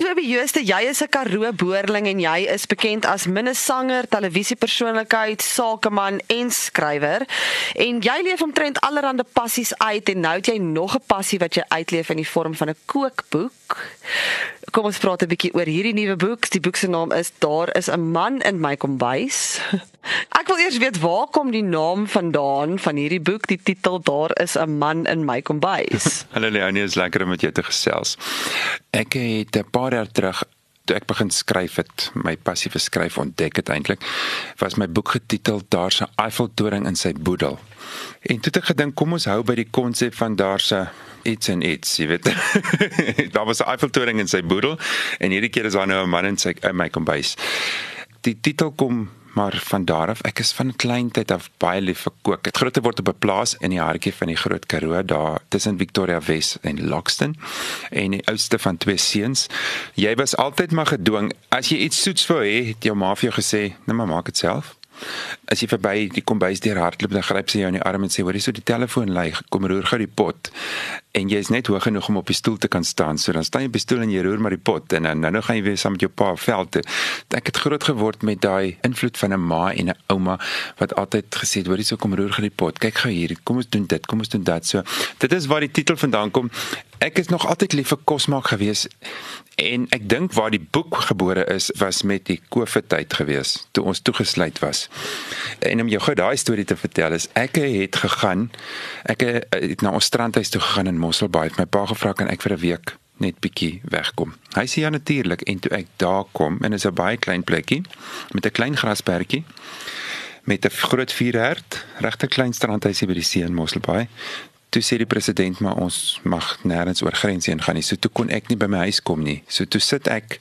Kobie Jooste, jy is 'n Karoo boerling en jy is bekend as minnesanger, televisiepersoonlikheid, sakeman en skrywer. En jy leef omtrent allerlei passies uit en nou het jy nog 'n passie wat jy uitleef in die vorm van 'n kookboek. Kom ons praat 'n bietjie oor hierdie nuwe boek. Die boek se naam is Daar is 'n man in my kombuis. Ek wil eers weet waar kom die naam vandaan van hierdie boek? Die titel Daar is 'n man in my kombuis. Hallo Leonie, is lekker om met jou te gesels. Ek het 'n paar jaar terug toe ek begin skryf het, my passie vir skryf ontdek het eintlik, was my boek getiteld Daar's 'n Eiffeltoring in sy boedel. En toe het ek gedink, kom ons hou by die konsep van daar's 'n iets en iets, jy weet. daar was 'n Eiffeltoring in sy boedel en hierdie keer is daar nou 'n man in sy in my kombuis. Die titel kom maar van daar af ek is van kleintyd af baie lief vir kook. Ek groot geword op 'n plaas in die hartjie van die Groot Karoo daar tussen Victoria Wes en Lockston en die oudste van twee seuns. Jy was altyd maar gedwing as jy iets soets wou hê, het jou ma vir jou gesê, "Nee, maar maak dit self." As jy verby die kombuis deur hardloop, dan gryp sy jou in die arm en sê: "Hoor, hier is so die telefoon lui, kom roer gou die pot." En jy is net hoog genoeg om op die stoel te kan staan. So dan staan jy op die stoel en jy roer maar die pot en dan nou, nou gaan jy weer saam met jou pa veld toe. Ek het groot geword met daai invloed van 'n ma en 'n ouma wat altyd gesê het: "Hoor, hier so kom roer gou die pot. Kyk gou hier, kom ons doen dit, kom ons doen dat." So dit is waar die titel vandaan kom. Ek is nog altyd lief vir kos maak gewees en ek dink waar die boek gebore is was met die COVID tyd gewees toe ons toegesluit was. En om jou gou daai storie te vertel is ek het gegaan ek het na ons strandhuis toe gegaan in Mosselbaai het my pa gevra kan ek vir 'n week net bietjie wegkom. Hy sê ja natuurlik en toe ek daar kom en is 'n baie klein plekkie met 'n klein grasperkie met 'n groot vuurherd, regte klein strandhuisie by die see in Mosselbaai toe sê die president maar ons mag nêrens oor grense heen gaan nie. So toe kon ek nie by my huis kom nie. So toe sit ek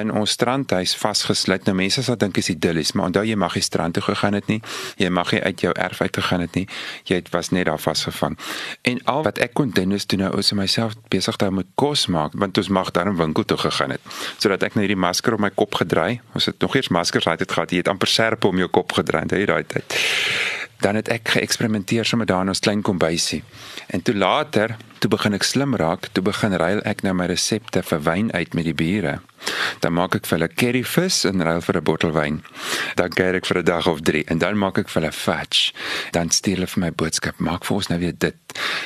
in ons strandhuis vasgesluit. Nou mense sal dink is idillies, maar onthou jy mag nie strand toe gegaan het nie. Jy mag nie uit jou erf uit gegaan het nie. Jy het was net daar vasgevang. En al wat ek kon doen is toe nou oor myself besig hou met kos maak, want ons mag daar 'n winkel toe gegaan het. Sodat ek nou hierdie masker op my kop gedraai. Ons het nog eers maskers gehad het gehad. Jy het amper serpe om jou kop gedraai, daai tyd dan het ek geëksperimenteer sommer daar in ons klein kombuisie. En toe later, toe begin ek slim raak, toe begin ruil ek nou my resepte vir wyn uit met die bure. Dan maak ek vir hulle curryvis en ruil vir 'n bottel wyn. Dan kyk ek vir 'n dag of 3 en dan maak ek vir hulle fudge. Dan stuur hulle vir my boodskap, maak vir ons nou weer dit.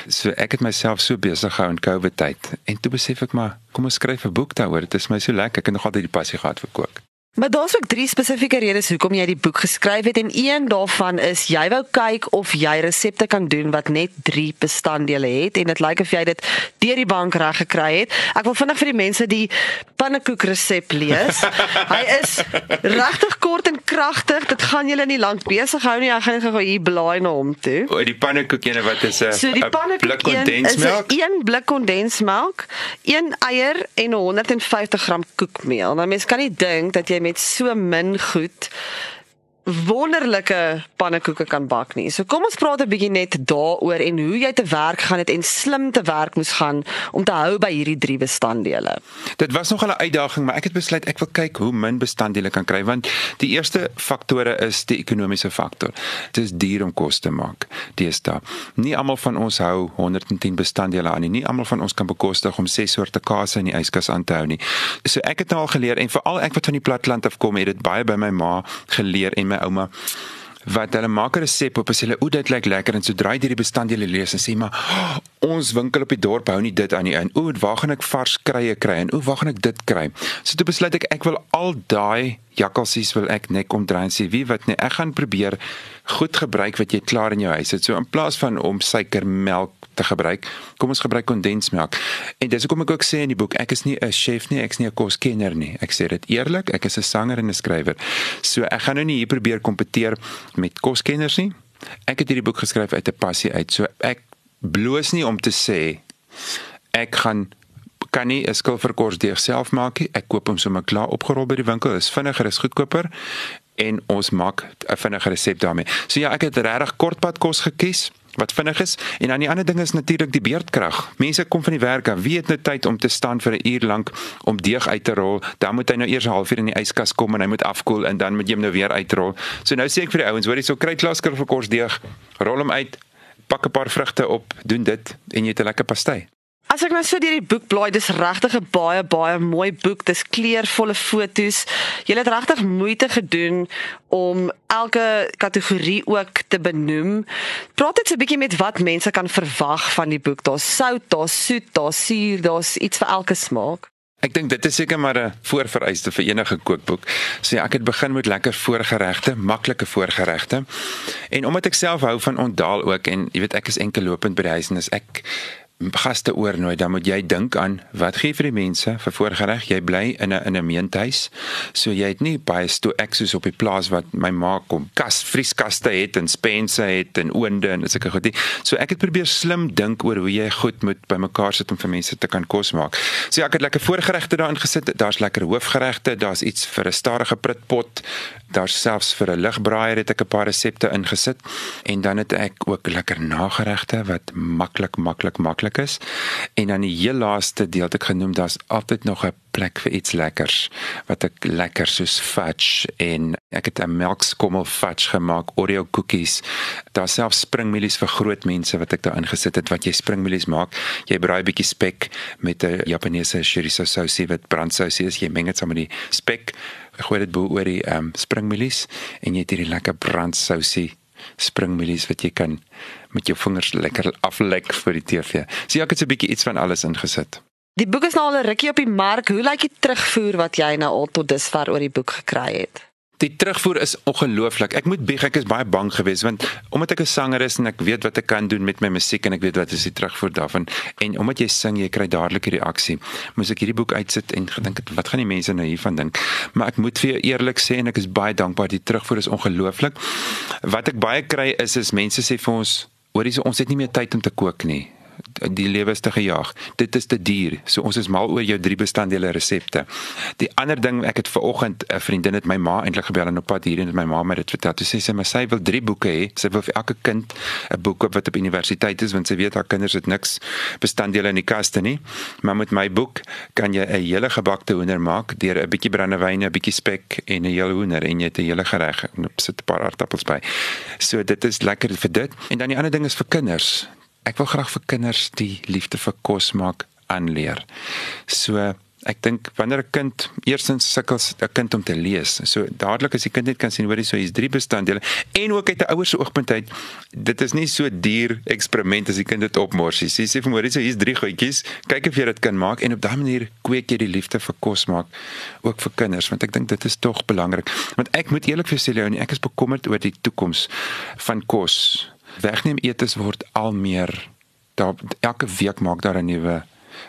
So ek het myself so besig gehou in COVID tyd en toe besef ek maar, kom ons skryf 'n boek daaroor. Dit is my so lekker. Ek het nog altyd die passie gehad vir kook. Maar daar's ook drie spesifieke redes hoekom jy die boek geskryf het en een daarvan is jy wou kyk of jy resepte kan doen wat net 3 bestanddele het en dit lyk of jy dit deur die bank reg gekry het. Ek wil vinnig vir die mense die pannekoek resep lees. Hy is regtig kort en kragtig. Dit gaan julle nie lank besig hou nie. Ek gaan net gou hier blaai na hom toe. O, die pannekoek ene wat is 'n So pannekoek kondensmelk. Is 'n blik kondensmelk, een eier en 150 gram koekmeel. Nou mense kan nie dink dat jy met so min goed wonderlike pannekoeke kan bak nie. So kom ons praat 'n bietjie net daaroor en hoe jy te werk gaan het en slim te werk moes gaan om te hou by hierdie drie bestanddele. Dit was nog 'n uitdaging, maar ek het besluit ek wil kyk hoe min bestanddele kan kry want die eerste faktore is die ekonomiese faktor. Dit is duur om kos te maak. Dis daar. Nie almal van ons hou 110 bestanddele aan nie. Nie almal van ons kan bekostig om ses soorte kaas in die yskas aan te hou nie. So ek het nou al geleer en veral ek wat van die platteland af kom, het dit baie by my ma geleer en my ouma wat hulle maak 'n resep op as hulle o dit lyk lekker en sodra jy die bestanddele lees en sê maar oh, ons winkel op die dorp hou nie dit aan nie en o waar gaan ek vars krye kry en o waar gaan ek dit kry so toe besluit ek ek wil al daai jakkalsies wil ek net omdraai en sê wie wat nee ek gaan probeer goed gebruik wat jy klaar in jou huis het so in plaas van om suiker melk te gebruik. Kom ons gebruik kondensmelk. En dis hoekom ek ook sê in die boek, ek is nie 'n chef nie, ek's nie 'n koskenner nie. Ek sê dit eerlik, ek is 'n sanger en 'n skrywer. So ek gaan nou nie hier probeer kompeteer met koskenners nie. Ek het hierdie boek geskryf uit 'n passie uit. So ek bloos nie om te sê ek gaan kan nie 'n skilverkors deeg self maak nie. Ek koop hom sommer klaar opgerol by die winkel. Is vinniger, is goedkoper en ons maak 'n vinnige resep daarmee. So ja, ek het regtig kortpad kos gekies wat vinnig is en dan die ander ding is natuurlik die beerdkrag. Mense kom van die werk af, wie het nou tyd om te staan vir 'n uur lank om deeg uit te rol? Dan moet hy nou eers 'n halfuur in die yskas kom en hy moet afkoel en dan moet jy hom nou weer uitrol. So nou sê ek vir die ouens, hoor jy, so kry klasker vir kos deeg, rol hom uit, pak 'n paar vrugte op, doen dit en jy het 'n lekker pastei. As ek nou so deur die boek blaai, dis regtig 'n baie baie mooi boek. Dis kleurvolle foto's. Jy het regtig moeite gedoen om elke kategorie ook te benoem. Praat net so 'n bietjie met wat mense kan verwag van die boek. Daar's sout, daar's soet, daar's suur, daar's iets vir elke smaak. Ek dink dit is seker maar 'n voorvereiste vir enige kookboek. So ja, ek het begin met lekker voorgeregte, maklike voorgeregte. En omdat ek self hou van ontdaal ook en jy weet ek is enkel lopend by die huis en as ek gaste oornooi, dan moet jy dink aan wat gee vir die mense vir voorgereg. Jy bly in 'n in 'n meentuis. So jy het nie baie sto soos op die plaas wat my ma kom kas vrieskaste het en spense het en oonde en sulke goed. So ek het probeer slim dink oor hoe jy goed moet bymekaar sit om vir mense te kan kos maak. So ja, ek het lekker voorgeregte daarin gesit. Daar's lekker hoofgeregte, daar's iets vir 'n stadige pritpot. Daar's selfs vir 'n ligbraaier het ek 'n paar resepte ingesit en dan het ek ook lekker nageregte wat maklik maklik maklik maklik is. En dan die heel laaste deel wat ek genoem, daar's altyd nog 'n plek vir iets lekkers wat ek lekker soos fudge en ek het 'n melkskommel fudge gemaak, Oreo koekies. Daar's self springmielies vir groot mense wat ek daarin gesit het wat jy springmielies maak. Jy braai 'n bietjie spek met 'n Japaneese chorizo sousie wat brandsousie is. Jy meng dit saam met die spek gooi dit bo oor die ehm um, springmielies en jy het hierdie lekker brandsousie springmielies wat jy kan met jou vingers lekker aflek vir die TV. So ek het so 'n bietjie iets van alles ingesit. Die boek is nou al 'n rukkie op die mark. Hoe lyk die terugvoer wat jy nou al tot dusver oor die boek gekry het? Die terugvoer is ongelooflik. Ek moet bieg, ek is baie bang geweest want omdat ek 'n sanger is en ek weet wat ek kan doen met my musiek en ek weet wat is die terugvoer daarvan en omdat jy sing, jy kry dadelik 'n reaksie. Moes ek hierdie boek uitsit en gedink het wat gaan die mense nou hiervan dink? Maar ek moet vir jou eerlik sê en ek is baie dankbaar die terugvoer is ongelooflik. Wat ek baie kry is is mense sê vir ons, "Hoorie, ons het nie meer tyd om te kook nie." Die lewe is te gejaag. Dit is te duur. So ons is mal oor jou drie bestanddele resepte. Die ander ding, ek het ver oggend 'n vriendin het my ma eintlik gebel en op pad hierheen het my ma my dit vertel. Sy sê sy maar sy wil drie boeke hê. Sy wil vir elke kind 'n boek koop wat op universiteit is want sy weet haar kinders het niks bestanddele in die kaste nie. Maar met my boek kan jy 'n hele gebakte hoender maak deur 'n bietjie brandewyn, 'n bietjie spek en 'n hele hoender en jy het 'n hele gereg en sit 'n paar aardappels by. So dit is lekker vir dit. En dan die ander ding is vir kinders ek wil graag vir kinders die liefde vir kos maak aanleer. So ek dink wanneer 'n kind eersins sukkel 'n kind om te lees. So dadelik as die kind net kan sien hoorie so hier's drie bestanddele en ook uit 'n ouer se oogpunt uit dit is nie so duur eksperiment as die kind dit opmors nie. Sy sê vir hoorie so hier's drie goedjies, kyk of jy dit kan maak en op daardie manier kweek jy die liefde vir kos maak ook vir kinders want ek dink dit is tog belangrik. Want ek moet eerlik vir sê Leonie, ek is bekommerd oor die toekoms van kos wegneem etes word al meer daar elke week maak daar 'n nuwe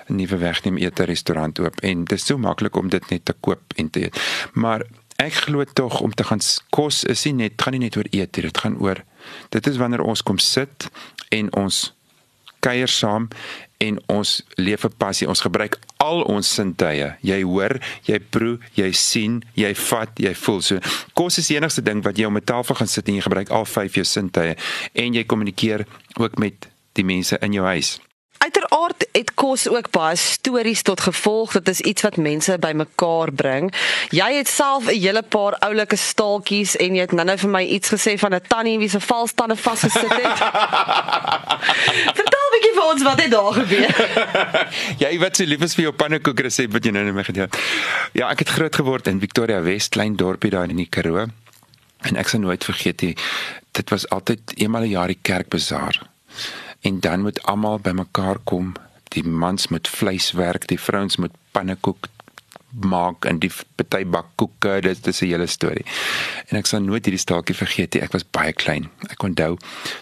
'n nuwe wegneem ete restaurant oop en dit is so maklik om dit net te koop en te eet. Maar ek glo tog om te gaan kos is nie net gaan nie net oor eet dit gaan oor dit is wanneer ons kom sit en ons kuier saam en ons leef 'n passie. Ons gebruik al ons sintuie. Jy hoor, jy proe, jy sien, jy vat, jy voel. So kos is die enigste ding wat jy om 'n tafel gaan sit en jy gebruik al vyf jou sintuie en jy kommunikeer ook met die mense in jou huis. Uiteraard het kos ook baie stories tot gevolg. Dit is iets wat mense bymekaar bring. Jy het self 'n hele paar oulike staaltjies en jy het nou-nou vir my iets gesê van 'n tannie wie se valstande vasgesit het. Vertel 'n bietjie vir ons wat het daar gebeur. jy wat so lief is vir jou pannekoek resep wat jy nou net my gedeel. Ja, ek het groot geword in Victoria West, klein dorpie daar in die Karoo. En ek sal nooit vergeet nie. Dit was altyd eenmal 'n jaar die kerkbazaar en dan moet almal bymekaar kom. Die mans moet vleis werk, die vrouens moet pannekoek maak en die party bak koeke, dit is 'n hele storie. En ek sal nooit hierdie staaltjie vergeet nie. Ek was baie klein. Ek onthou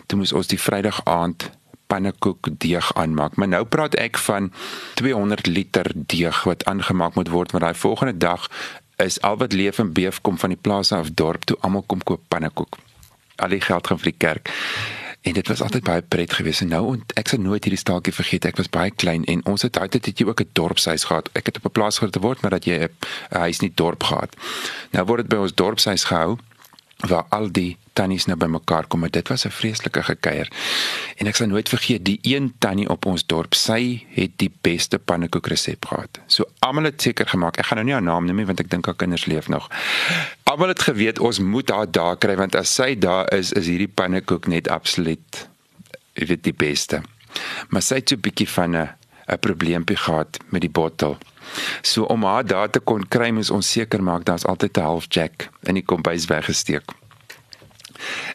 toe moes ons die Vrydag aand pannekoek deeg aanmaak. Maar nou praat ek van 200 liter deeg wat aangemaak moet word want daai volgende dag is al wat leef en beef kom van die plaas af dorp toe almal kom koop pannekoek. Al die geld gaan vir die kerk. En dit was altyd baie pret geweest en nou en ek sal nooit hierdie staaltjie vergeet. Ek was baie klein en ons het altyd het jy ook 'n dorpshuis gehad. Ek het op 'n plaas groot geword maar dat jy 'n huis nie dorp gehad. Nou word dit by ons dorpshuis gehou waar al die tannies nou bymekaar kom en dit was 'n vreeslike gekuier. En ek sal nooit vergeet die een tannie op ons dorp, sy het die beste pannekoek resep gehad. So almal het seker gemaak. Ek gaan nou nie haar naam noem nie want ek dink haar kinders leef nog. Almal het geweet ons moet haar daar kry want as sy daar is, is hierdie pannekoek net absoluut jy weet die beste. Maar sy het so 'n bietjie van 'n 'n probleempie gehad met die bottel. So om haar daar te kon kry, moes ons seker maak daar's altyd 'n half jack in die kombuis weggesteek.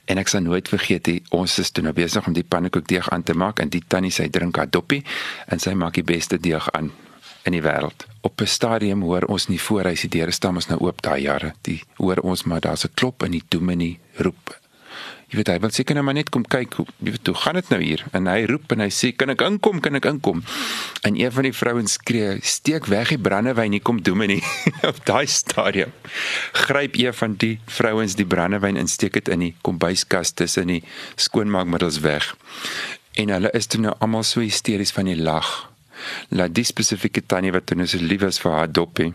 En ek sal nooit vergeet die ons is toe nou besig om die pannekoekdeeg aan te maak en die tannie sy drink haar doppie en sy maak die beste deeg aan in die wêreld. Op 'n stadium hoor ons nie voor hy se deure staan ons nou oop daai jare. Die hoor ons maar daar's 'n klop in die dominee roep jy weet hy wil seker nou maar net kom kyk hoe jy weet hoe gaan dit nou hier? En hy roep en hy sê kan ek inkom? Kan ek inkom? En een van die vrouens skree steek weg die brandewyn hier kom Dominee. Op daai stadium gryp een van die vrouens die brandewyn en steek dit in die kombuiskas tussen die skoonmaakmiddels weg. En hulle is toe nou almal so hysteries van die lag laat die spesifieke tannie wat toe so lief is vir haar doppie.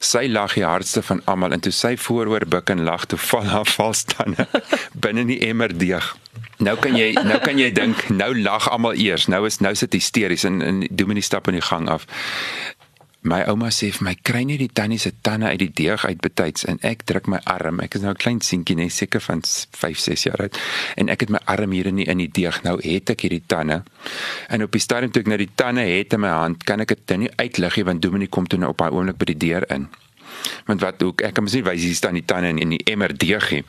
Sy lag die hardste van almal en toe sy vooroor buig en lag toe val haar valstande binne die emmer deeg. Nou kan jy nou kan jy dink nou lag almal eers. Nou is nou sit hysteries en en Dominie stap in die gang af my ouma sê vir my kry nie die tannie se tande uit die deeg uit betyds. En ek druk my arm. Ek is nou 'n klein seentjie net seker van 5 6 jaar oud. En ek het my arm hier in die, in die deeg. Nou het ek hierdie tande. En op die stadium toe ek nou die tande het in my hand kan ek dit nie uitlig nie want Dominie kom toe nou op daai oomblik by die deur in want wat ook ek kan mos nie wys hier staan die tande in die emmer deeg nie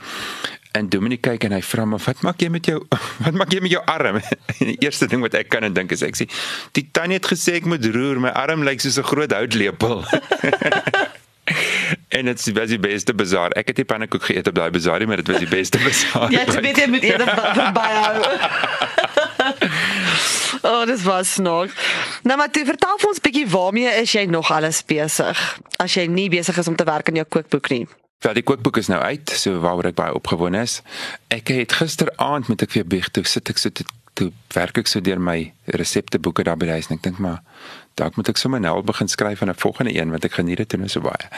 En Dominic kyk en hy vra my, "Wat maak jy met jou wat maak jy met jou arm?" Die eerste ding wat ek kan en dink is ek sê, "Die tannie het gesê ek moet roer, my arm lyk soos 'n groot houtlepel." en dit was die beste bazaar. Ek het die pannekoek geëet op daai bazaar, maar dit was die beste bazaar. Ja, jy weet jy moet eerder verby hou. Oh, dis was nog. Nou maar jy vertel vir ons bietjie waarmee is jy nog alles besig? As jy nie besig is om te werk aan jou kookboek nie. Wel die kookboek is nou uit, so waaroor ek baie opgewonde is. Ek het gisteraand met ek weer bieg toe sit ek so toe, toe werk ek so deur my resepteboeke daar by huis en ek dink maar dalk moet ek sommer nou al begin skryf aan 'n volgende een want ek geniet dit nou so baie.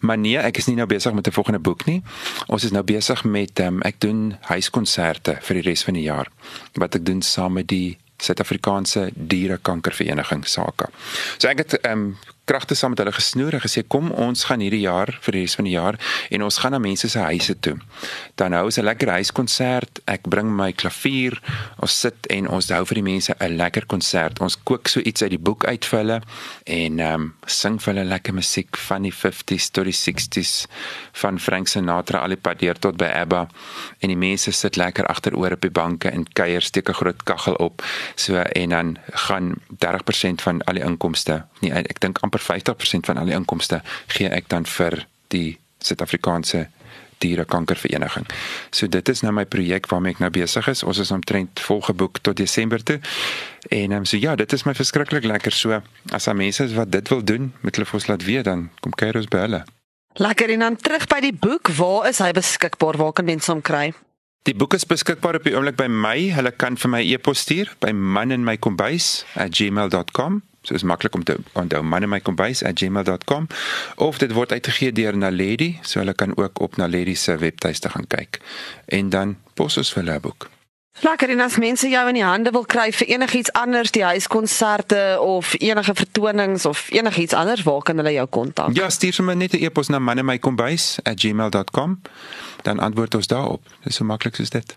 Maar nee, ek is nie nou besig met 'n volgende boek nie. Ons is nou besig met um, ek doen huiskonserte vir die res van die jaar. Wat ek doen saam met die Suid-Afrikaanse Dierekankervereniging SAKA. So ek het ehm um, kragte saam met hulle gesnoer en gesê kom ons gaan hierdie jaar vir die res van die jaar en ons gaan na mense se huise toe. Dan hou ons 'n lekker huiskonsert. Ek bring my klavier. Ons sit en ons hou vir die mense 'n lekker konsert. Ons kook so iets uit die boek uit vir hulle en ehm um, sing vir hulle lekker musiek van die 50s tot die 60s van Frank Sinatra al die pad deur tot by ABBA en die mense sit lekker agteroor op die banke en kuier steek 'n groot kaggel op. So en dan gaan 30% van al die inkomste, nee ek dink amper 50% van al die inkomste gee ek dan vir die Suid-Afrikaanse dierekankervereniging. So dit is nou my projek waarmee ek nou besig is. Ons is omtrent volgeboek tot Desember toe. En ehm um, so ja, dit is my verskriklik lekker so. As daar mense is wat dit wil doen, moet hulle vir ons laat weet dan kom kyk ons by hulle. Lekker en dan terug by die boek, waar is hy beskikbaar? Waar kan mense hom kry? Die boek is beskikbaar op die oomblik by my. Hulle kan vir my e-pos stuur by maninmykombuis@gmail.com. So is maklik om te onthou maninmykombuis@gmail.com of dit word uitgegee deur Naledi, so hulle kan ook op Naledi se webtuiste gaan kyk. En dan pos ons vir hulle boek. Lekker en as mense jou in die hande wil kry vir enigiets anders, die huiskonserte of enige vertonings of enigiets anders, waar kan hulle jou kontak? Ja, stuur sommer net 'n e-pos na maninmykombuis@gmail.com, dan antwoord ons daarop. Dis so maklik soos dit.